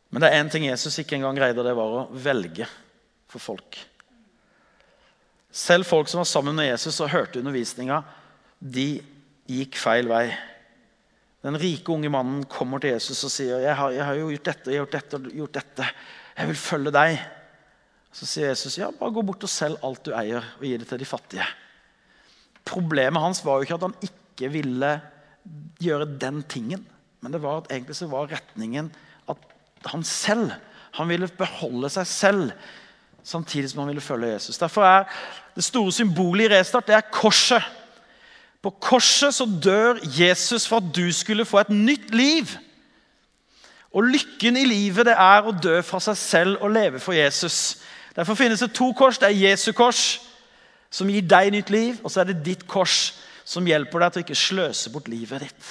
Men det er én ting Jesus ikke engang greide, og det var å velge for folk. Selv folk som var sammen med Jesus og hørte undervisninga, de gikk feil vei. Den rike unge mannen kommer til Jesus og sier jeg har, jeg har jo gjort dette, jeg gjort dette gjort dette. Jeg vil følge deg. Så sier Jesus ja, bare gå bort og selg alt du eier, og gi det til de fattige. Problemet hans var jo ikke at han ikke ville gjøre den tingen. Men det var at egentlig så var retningen at han selv han ville beholde seg selv samtidig som han ville følge Jesus. Derfor er det store symbolet i Restart det er korset. På korset så dør Jesus for at du skulle få et nytt liv. Og lykken i livet det er å dø fra seg selv og leve for Jesus. Derfor finnes det to kors. Det er Jesu kors, som gir deg nytt liv, og så er det ditt kors, som hjelper deg til å ikke sløse bort livet ditt.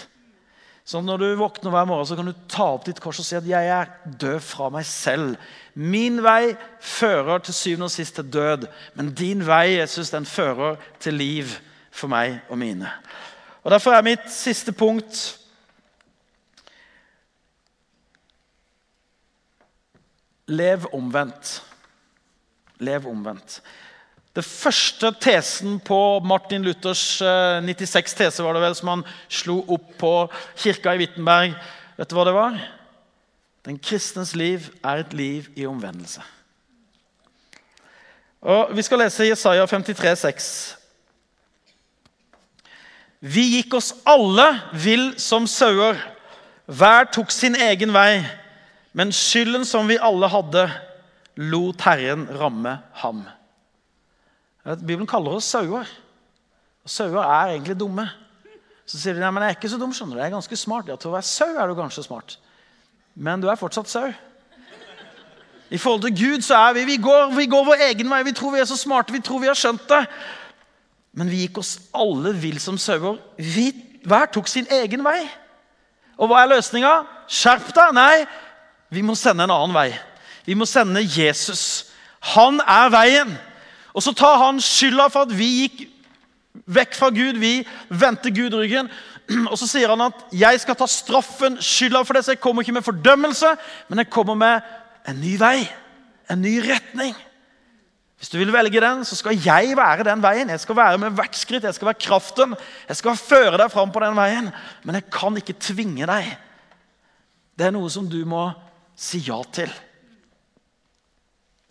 Så Når du våkner hver morgen, så kan du ta opp ditt kors og si at 'jeg er død fra meg selv'. Min vei fører til syvende og sist til død, men din vei Jesus, den fører til liv for meg og mine. Og Derfor er mitt siste punkt Lev omvendt. Lev omvendt. Det første tesen på Martin Luthers 96 eh, tese var det vel, som han slo opp på kirka i Wittenberg. Vet du hva det var? Den kristens liv er et liv i omvendelse. Og Vi skal lese Jesaja 53, 53,6. Vi gikk oss alle vill som sauer. Hver tok sin egen vei. Men skylden som vi alle hadde, lot Herren ramme ham. Bibelen kaller oss sauer. Og Sauer er egentlig dumme. Så sier de nei, men jeg er ikke så dum. skjønner du. Jeg er ganske smart. Ja, Til å være sau er du kanskje smart, men du er fortsatt sau. I forhold til Gud så er vi vi går, vi går vår egen vei. Vi tror vi er så smarte, vi tror vi har skjønt det. Men vi gikk oss alle vill som sauer. Hver tok sin egen vei. Og hva er løsninga? Skjerp deg! Nei, vi må sende en annen vei. Vi må sende Jesus. Han er veien. Og så tar han skylda for at vi gikk vekk fra Gud. Vi vendte Gud ryggen. <clears throat> Og så sier han at 'jeg skal ta straffen, skylda for det', så jeg kommer ikke med fordømmelse, men jeg kommer med en ny vei. En ny retning. Hvis du vil velge den, så skal jeg være den veien. Jeg skal være med hvert skritt. Jeg skal være kraften. Jeg skal føre deg fram på den veien. Men jeg kan ikke tvinge deg. Det er noe som du må si ja til.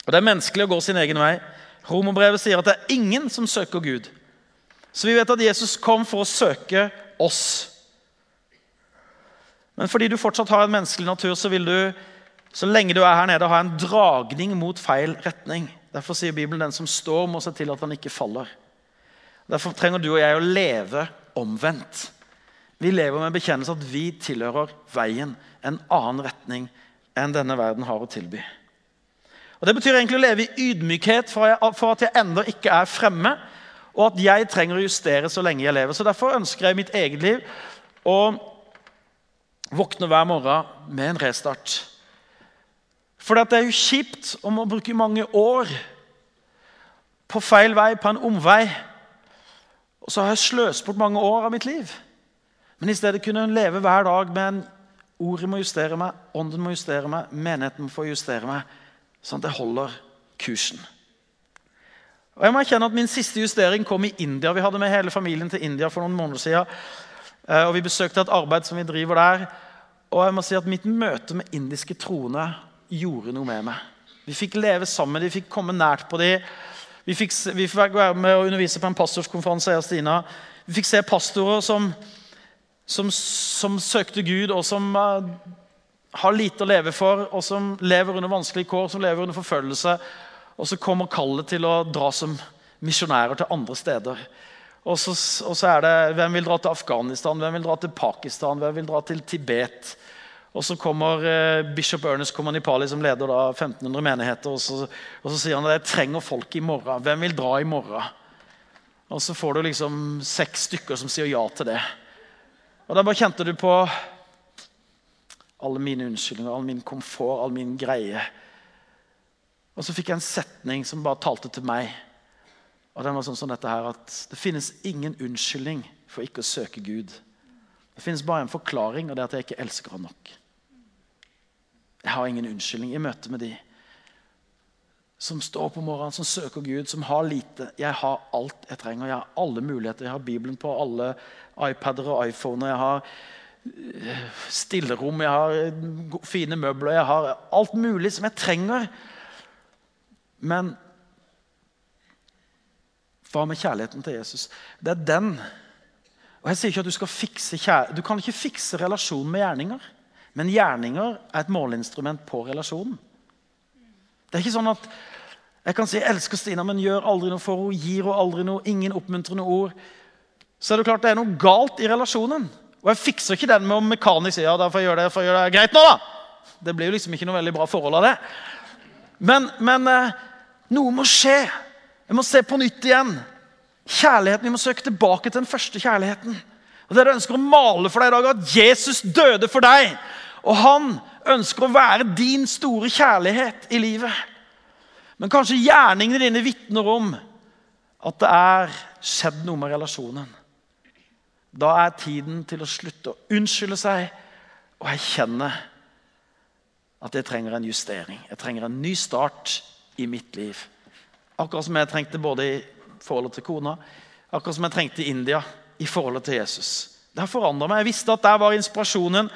Og Det er menneskelig å gå sin egen vei. Romerbrevet sier at det er ingen som søker Gud. Så vi vet at Jesus kom for å søke oss. Men fordi du fortsatt har en menneskelig natur, så vil du så lenge du er her nede, ha en dragning mot feil retning. Derfor sier Bibelen den som står, må se til at han ikke faller. Derfor trenger du og jeg å leve omvendt. Vi lever med bekjennelse at vi tilhører veien, en annen retning enn denne verden har å tilby. Og Det betyr egentlig å leve i ydmykhet for at jeg ennå ikke er fremme, og at jeg trenger å justere så lenge jeg lever. Så Derfor ønsker jeg i mitt eget liv å våkne hver morgen med en restart. For det er jo kjipt om å bruke mange år på feil vei, på en omvei. Og så har jeg sløst bort mange år av mitt liv. Men i stedet kunne hun leve hver dag med en ordet må justere meg, ånden må justere meg, menigheten må få justere meg, sånn at jeg holder kursen. Og jeg må erkjenne at Min siste justering kom i India. Vi hadde med hele familien til India for noen måneder siden. Eh, og Vi besøkte et arbeid som vi driver der. Og jeg må si at Mitt møte med indiske troende gjorde noe med meg. Vi fikk leve sammen med vi fikk komme nært på dem. Vi fikk, vi fikk være med og undervise på en pastorskonferanse. Jeg og Stina. Vi fikk se pastorer som som, som søkte Gud, og som uh, har lite å leve for, og som lever under vanskelige kår, som lever under forfølgelse. Og så kommer kallet til å dra som misjonærer til andre steder. Og så, og så, er det hvem vil dra til Afghanistan, hvem vil dra til Pakistan, hvem vil dra til Tibet? Og så kommer eh, bishop Ernest Komanipali, som leder da 1500 menigheter. Og så, og så sier han at jeg trenger folk i morgen. Hvem vil dra i morgen? Og så får du liksom seks stykker som sier ja til det. Og da bare kjente du på alle mine unnskyldninger, all min komfort, all min greie. Og så fikk jeg en setning som bare talte til meg. Og den var sånn som dette her, at Det finnes ingen unnskyldning for ikke å søke Gud. Det finnes bare en forklaring, og det er at jeg ikke elsker ham nok. Jeg har ingen unnskyldning i møte med de som står på morgenen, som søker Gud, som har lite. Jeg har alt jeg trenger. Jeg har alle muligheter. Jeg har Bibelen på alle iPader og iPhoner. Jeg har stillerom, jeg har fine møbler, jeg har alt mulig som jeg trenger. Men hva med kjærligheten til Jesus? Det er den. Og jeg sier ikke at Du skal fikse kjær... Du kan ikke fikse relasjonen med gjerninger. Men gjerninger er et måleinstrument på relasjonen. Det er ikke sånn at jeg kan si jeg elsker Stina, men gjør aldri noe for henne. Gir henne aldri noe, ingen oppmuntrende ord så er det klart det er noe galt i relasjonen. Og jeg fikser ikke den med å mekanisk si ja, da får jeg gjøre det, får gjøre det. Greit nå, da! Det blir jo liksom ikke noe veldig bra forhold av det. Men, men eh, noe må skje. Jeg må se på nytt igjen. Kjærligheten, Vi må søke tilbake til den første kjærligheten. Og Dere ønsker å male for deg i dag at Jesus døde for deg. Og han ønsker å være din store kjærlighet i livet. Men kanskje gjerningene dine vitner om at det er skjedd noe med relasjonen. Da er tiden til å slutte å unnskylde seg og erkjenne at jeg trenger en justering. Jeg trenger en ny start i mitt liv. Akkurat som jeg trengte både i forholdet til kona, akkurat som jeg trengte i India i forholdet til Jesus. Det har forandra meg. Jeg visste at der var inspirasjonen.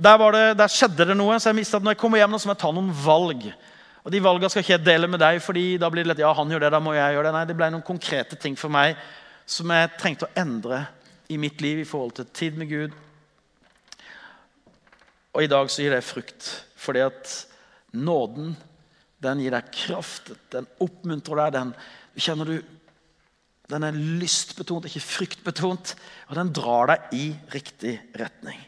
Der, var det, der, skjedde det noe. Så jeg visste at når jeg kommer hjem, nå, så må jeg ta noen valg. Og De valgene skal ikke jeg dele med deg, fordi da blir det lett ja, han gjør det, da må jeg gjøre det. Nei, det ble noen konkrete ting for meg som jeg trengte å endre i mitt liv i forhold til tid med Gud. Og i dag så gir det frukt, fordi at nåden den gir deg kraft. Den oppmuntrer deg. Den, kjenner du, den er lystbetont, ikke fryktbetont. Og den drar deg i riktig retning.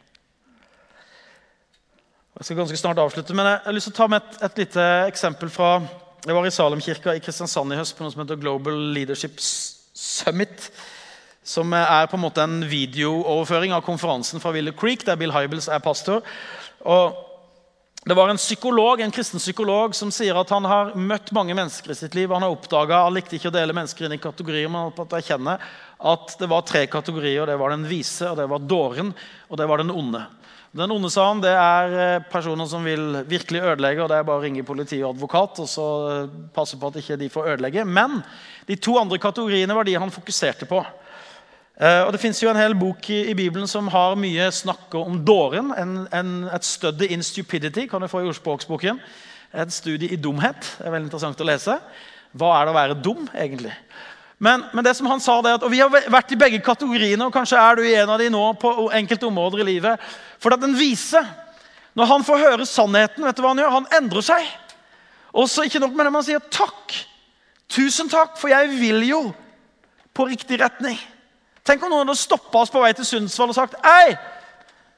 Jeg skal ganske snart avslutte, men jeg har lyst til å ta med et, et lite eksempel fra Jeg var i Salemkirka i Kristiansand i høst på noe som heter Global Leadership Summit som er på en måte en videooverføring av konferansen fra Willow Creek, der Bill Hybels er pastor. Og det var en psykolog, en kristen psykolog som sier at han har møtt mange mennesker i sitt liv. Han har oppdaget, han likte ikke å dele mennesker inn i kategorier, men at jeg kjenner at det var tre kategorier. Det var den vise, og det var dåren, og det var den onde. Den onde, sa han, det er eh, personer som vil virkelig ødelegge. og Det er bare å ringe politi og advokat og så eh, passe på at ikke de får ødelegge. Men de to andre kategoriene var de han fokuserte på. Eh, og Det fins en hel bok i, i, Bibelen som har mye snakk om dåren. En, en, et study in stupidity kan du få i ordspråksboken. Et studie i dumhet. Det er veldig interessant å lese. Hva er det å være dum, egentlig? Men, men, det som han sa det at, og vi har vært i begge kategoriene, og kanskje er du i en av de nå på enkelte områder i livet. For at den vise, når han får høre sannheten, vet du hva han gjør? Han endrer seg. Og så ikke nok med det, man sier takk. Tusen takk, for jeg vil jo på riktig retning. Tenk om noen hadde stoppa oss på vei til Sundsvall og sagt Ei!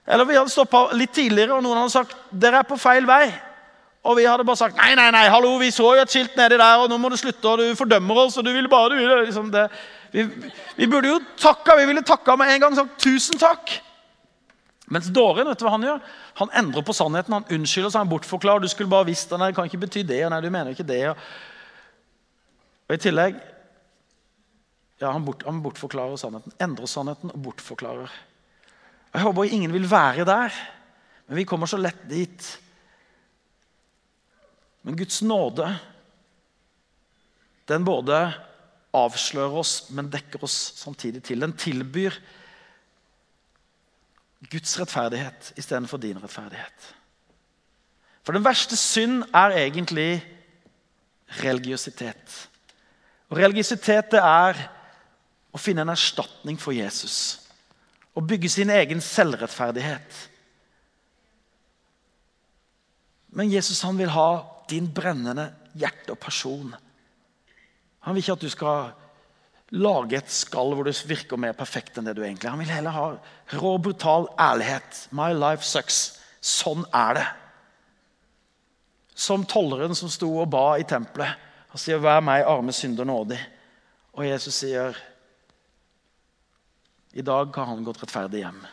Eller vi hadde stoppa litt tidligere, og noen hadde sagt dere er på feil vei. Og vi hadde bare sagt nei, nei, nei, hallo, vi så jo et skilt nedi der, og nå må du slutte, og du fordømmer oss, og du vil bare du vil, liksom det. Vi, vi, burde jo takka, vi ville takka med en gang sagt tusen takk. Mens dåren, vet du hva han gjør? Han endrer på sannheten. Han unnskylder seg, han bortforklarer. Du skulle bare visst det. Nei, det kan ikke bety det. Nei, du mener ikke det. Og I tillegg ja, han, bort, han bortforklarer sannheten. Endrer sannheten og bortforklarer. Jeg håper ingen vil være der, men vi kommer så lett dit. Men Guds nåde, den både avslører oss, men dekker oss samtidig til. Den tilbyr Guds rettferdighet istedenfor din rettferdighet. For den verste synd er egentlig religiøsitet. Og Religiøsitet det er å finne en erstatning for Jesus. Å bygge sin egen selvrettferdighet. Men Jesus han vil ha din brennende hjerte og person. Han vil ikke at du skal lage et skall hvor du virker mer perfekt enn det du egentlig er. Han vil heller ha rå, brutal ærlighet. My life sucks. Sånn er det. Som tolleren som sto og ba i tempelet. Han sier, 'Vær meg, arme synder, nådig'. Og Jesus sier, 'I dag har han gått rettferdig hjem'.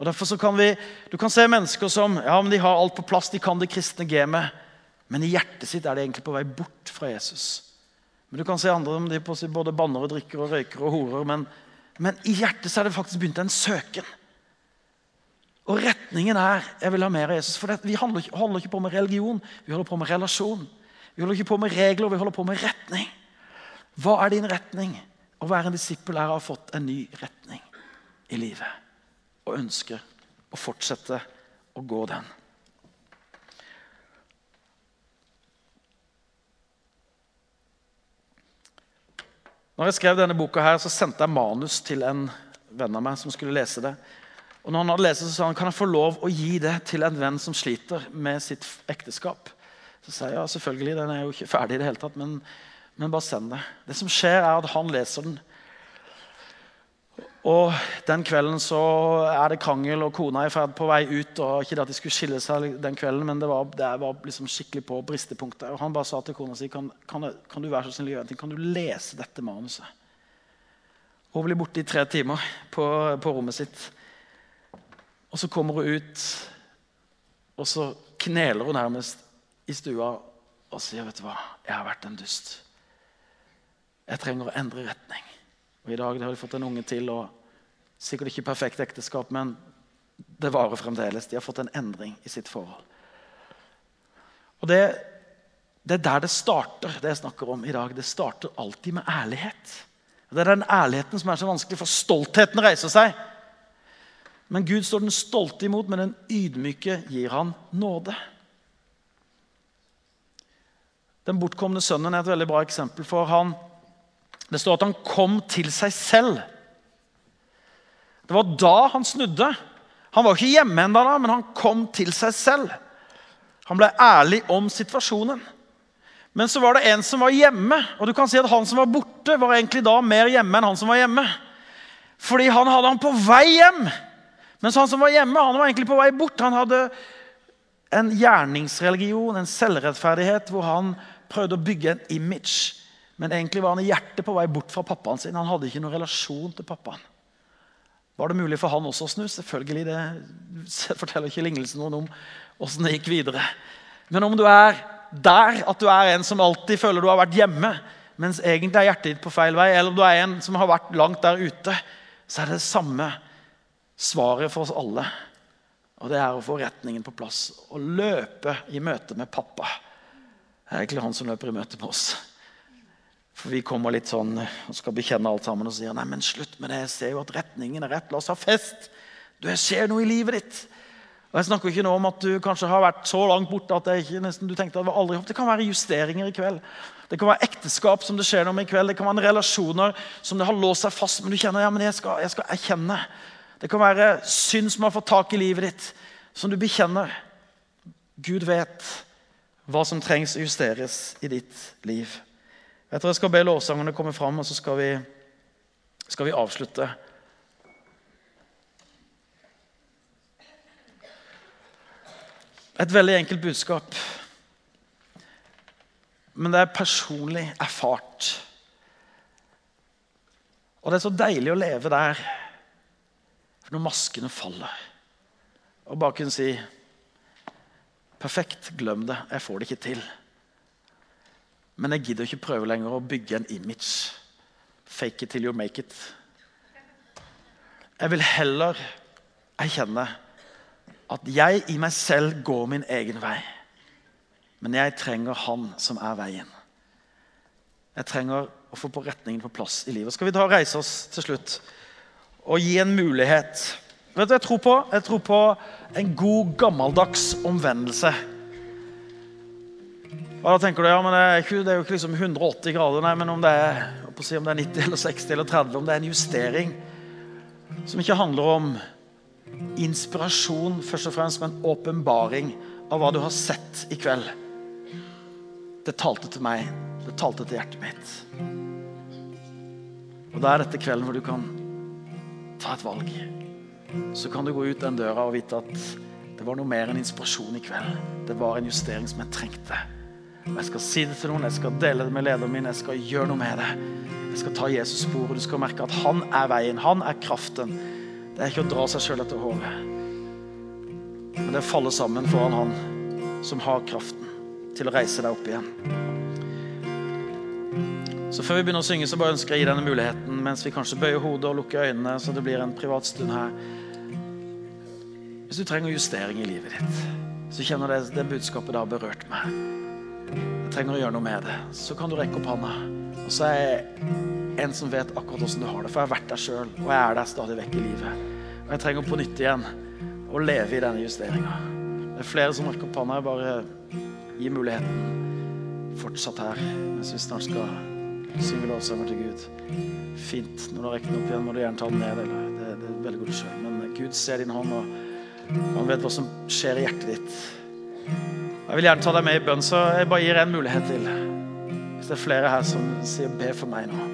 Og derfor så kan vi, Du kan se mennesker som ja, men de har alt på plass, de kan det kristne gamet. Men i hjertet sitt er de egentlig på vei bort fra Jesus. Men Du kan se andre som de på både banner og drikker og røyker og horer. Men, men i hjertet så er det faktisk begynt en søken. Og retningen er jeg vil ha mer av Jesus. For det, vi holder ikke, holder ikke på med religion, vi holder på med relasjon. Vi holder ikke på med regler, vi holder på med retning. Hva er din retning? Å være en disippel er å ha fått en ny retning i livet og ønsker å fortsette å gå den. Når jeg skrev denne boka, her, så sendte jeg manus til en venn av meg som skulle lese det. Og når han hadde lest det, så sa han kan jeg få lov å gi det til en venn som sliter med sitt ekteskap. Så sa jeg ja, selvfølgelig, den er jo ikke ferdig i det hele tatt, men, men bare send det. Det som skjer, er at han leser den. Og Den kvelden så er det krangel, og kona er på vei ut. og Ikke det at de skulle skille seg den kvelden, men det var, det var liksom skikkelig på bristepunktet. Og Han bare sa til kona si kan, kan, kan du være så snill kan du lese dette manuset. Hun blir borte i tre timer på, på rommet sitt. Og så kommer hun ut, og så kneler hun nærmest i stua og sier vet du hva, jeg har vært en dust. Jeg trenger å endre retning. Og I dag har de fått en unge til. og Sikkert ikke perfekt ekteskap, men det varer fremdeles. De har fått en endring i sitt forhold. Og det, det er der det starter, det jeg snakker om i dag. Det starter alltid med ærlighet. Det er den ærligheten som er så vanskelig, for stoltheten reiser seg. Men Gud står den stolte imot, men den ydmyke gir han nåde. Den bortkomne sønnen er et veldig bra eksempel. for han det står at han kom til seg selv. Det var da han snudde. Han var ikke hjemme ennå, men han kom til seg selv. Han ble ærlig om situasjonen. Men så var det en som var hjemme, og du kan si at han som var borte, var egentlig da mer hjemme enn han som var hjemme. Fordi han hadde han på vei hjem. Mens han som var hjemme, han var egentlig på vei bort. Han hadde en gjerningsreligion, en selvrettferdighet, hvor han prøvde å bygge en image men egentlig var han i hjertet på vei bort fra pappaen sin. Han hadde ikke noen relasjon til pappaen. Var det mulig for han også å snu? Selvfølgelig, Det <laughs> forteller ikke lignelsen noen om åssen det gikk videre. Men om du er der, at du er en som alltid føler du har vært hjemme, mens egentlig er hjertet ditt på feil vei, eller om du er en som har vært langt der ute, så er det det samme svaret for oss alle. Og det er å få retningen på plass. Å løpe i møte med pappa. Det er egentlig han som løper i møte med oss. Vi kommer litt sånn og skal bekjenne alt sammen og sier nei, men slutt med det. Jeg ser jo at retningen er rett. La oss ha fest. Det skjer noe i livet ditt. Og jeg snakker ikke nå om at du kanskje har vært så langt borte at ikke nesten du tenkte at det var aldri Det kan være justeringer i kveld. Det kan være ekteskap som det skjer noe med i kveld. Det kan være relasjoner som det har låst seg fast, men du kjenner ja, men jeg skal, jeg skal erkjenne. Det kan være synd som har fått tak i livet ditt, som du bekjenner. Gud vet hva som trengs å justeres i ditt liv. Jeg tror jeg skal be lovsangerne komme fram, og så skal vi, skal vi avslutte. Et veldig enkelt budskap. Men det er personlig erfart. Og det er så deilig å leve der når maskene faller. Og bare kunne si Perfekt, glem det. Jeg får det ikke til. Men jeg gidder ikke prøve lenger å bygge en image. Fake it till you make it. Jeg vil heller erkjenne at jeg i meg selv går min egen vei. Men jeg trenger Han som er veien. Jeg trenger å få på retningen på plass i livet. Skal vi da reise oss til slutt og gi en mulighet? Vet du hva jeg tror på? Jeg tror på en god, gammeldags omvendelse. Og da tenker du, ja, men det er, jo ikke liksom 180 grader, nei, men om det, er, si, om det er 90 eller 60 eller 30, om det er en justering som ikke handler om inspirasjon først og fremst, men åpenbaring av hva du har sett i kveld. Det talte til meg. Det talte til hjertet mitt. Og Da er dette kvelden hvor du kan ta et valg. Så kan du gå ut den døra og vite at det var noe mer enn inspirasjon i kveld. Det var en justering som jeg trengte. Jeg skal si det til noen, jeg skal dele det med lederen min, jeg skal gjøre noe med det. Jeg skal ta Jesus' spor, og du skal merke at han er veien, han er kraften. Det er ikke å dra seg sjøl etter håret, men det er å falle sammen foran Han som har kraften til å reise deg opp igjen. Så Før vi begynner å synge, så bare ønsker jeg å gi denne muligheten mens vi kanskje bøyer hodet og lukker øynene, så det blir en privat stund her. Hvis du trenger justering i livet ditt, så kjenner det, det budskapet har berørt meg. Jeg trenger å gjøre noe med det. Så kan du rekke opp hånda. Og så er jeg en som vet akkurat hvordan du har det. For jeg har vært der sjøl, og jeg er der stadig vekk i livet. Og jeg trenger på nytt igjen å leve i denne justeringa. Det er flere som rekker opp hånda. Jeg bare gir muligheten fortsatt her mens vi snart skal synge lovsanger til Gud. Fint. Når du har rekt den opp igjen, må du gjerne ta den ned. Eller det, det er veldig godt sjøl. Men Gud ser din hånd, og han vet hva som skjer i hjertet ditt. Jeg vil gjerne ta deg med i bønn, så jeg bare gir en mulighet til. Hvis det er flere her som sier 'be for meg' nå.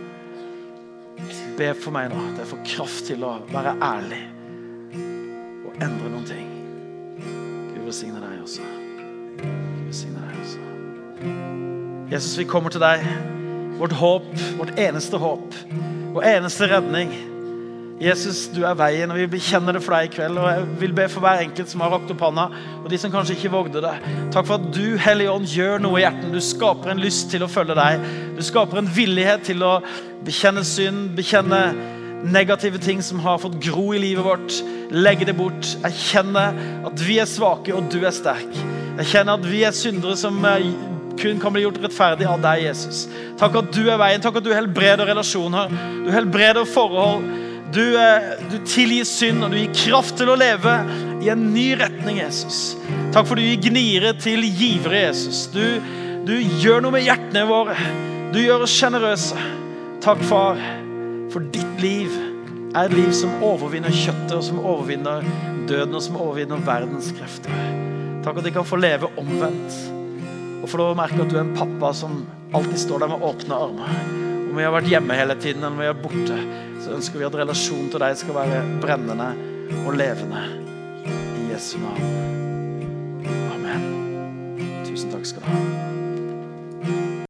Be for meg nå Det får kraft til å være ærlig og endre noen ting. Gud velsigne deg også. Gud velsigne deg også. Jesus, vi kommer til deg. Vårt håp, vårt eneste håp, vår eneste redning. Jesus, du er veien, og vi bekjenner det for deg i kveld. Og jeg vil be for hver enkelt som har rakt opp hånda, og de som kanskje ikke vågde det. Takk for at du, Hellige Ånd, gjør noe i hjerten. Du skaper en lyst til å følge deg. Du skaper en villighet til å bekjenne synd, bekjenne negative ting som har fått gro i livet vårt. Legge det bort. Erkjenne at vi er svake, og du er sterk. Erkjenne at vi er syndere som eh, kun kan bli gjort rettferdig av deg, Jesus. Takk at du er veien. Takk at du helbreder relasjoner. Du helbreder forhold. Du, eh, du, tilgir synd, og du gir kraft til å leve i en ny retning, Jesus. Takk for du gir gnire til givere, Jesus. Du, du gjør noe med hjertene våre. Du gjør oss sjenerøse. Takk, far, for ditt liv er et liv som overvinner kjøttet, og som overvinner døden, og som overvinner verdens krefter. Takk at de kan få leve omvendt. Og lov å merke at du er en pappa som alltid står der med åpne armer. Om vi har vært hjemme hele tiden eller om vi er borte, så ønsker vi at relasjonen til deg skal være brennende og levende. I Jesu navn. Amen. Tusen takk skal du ha.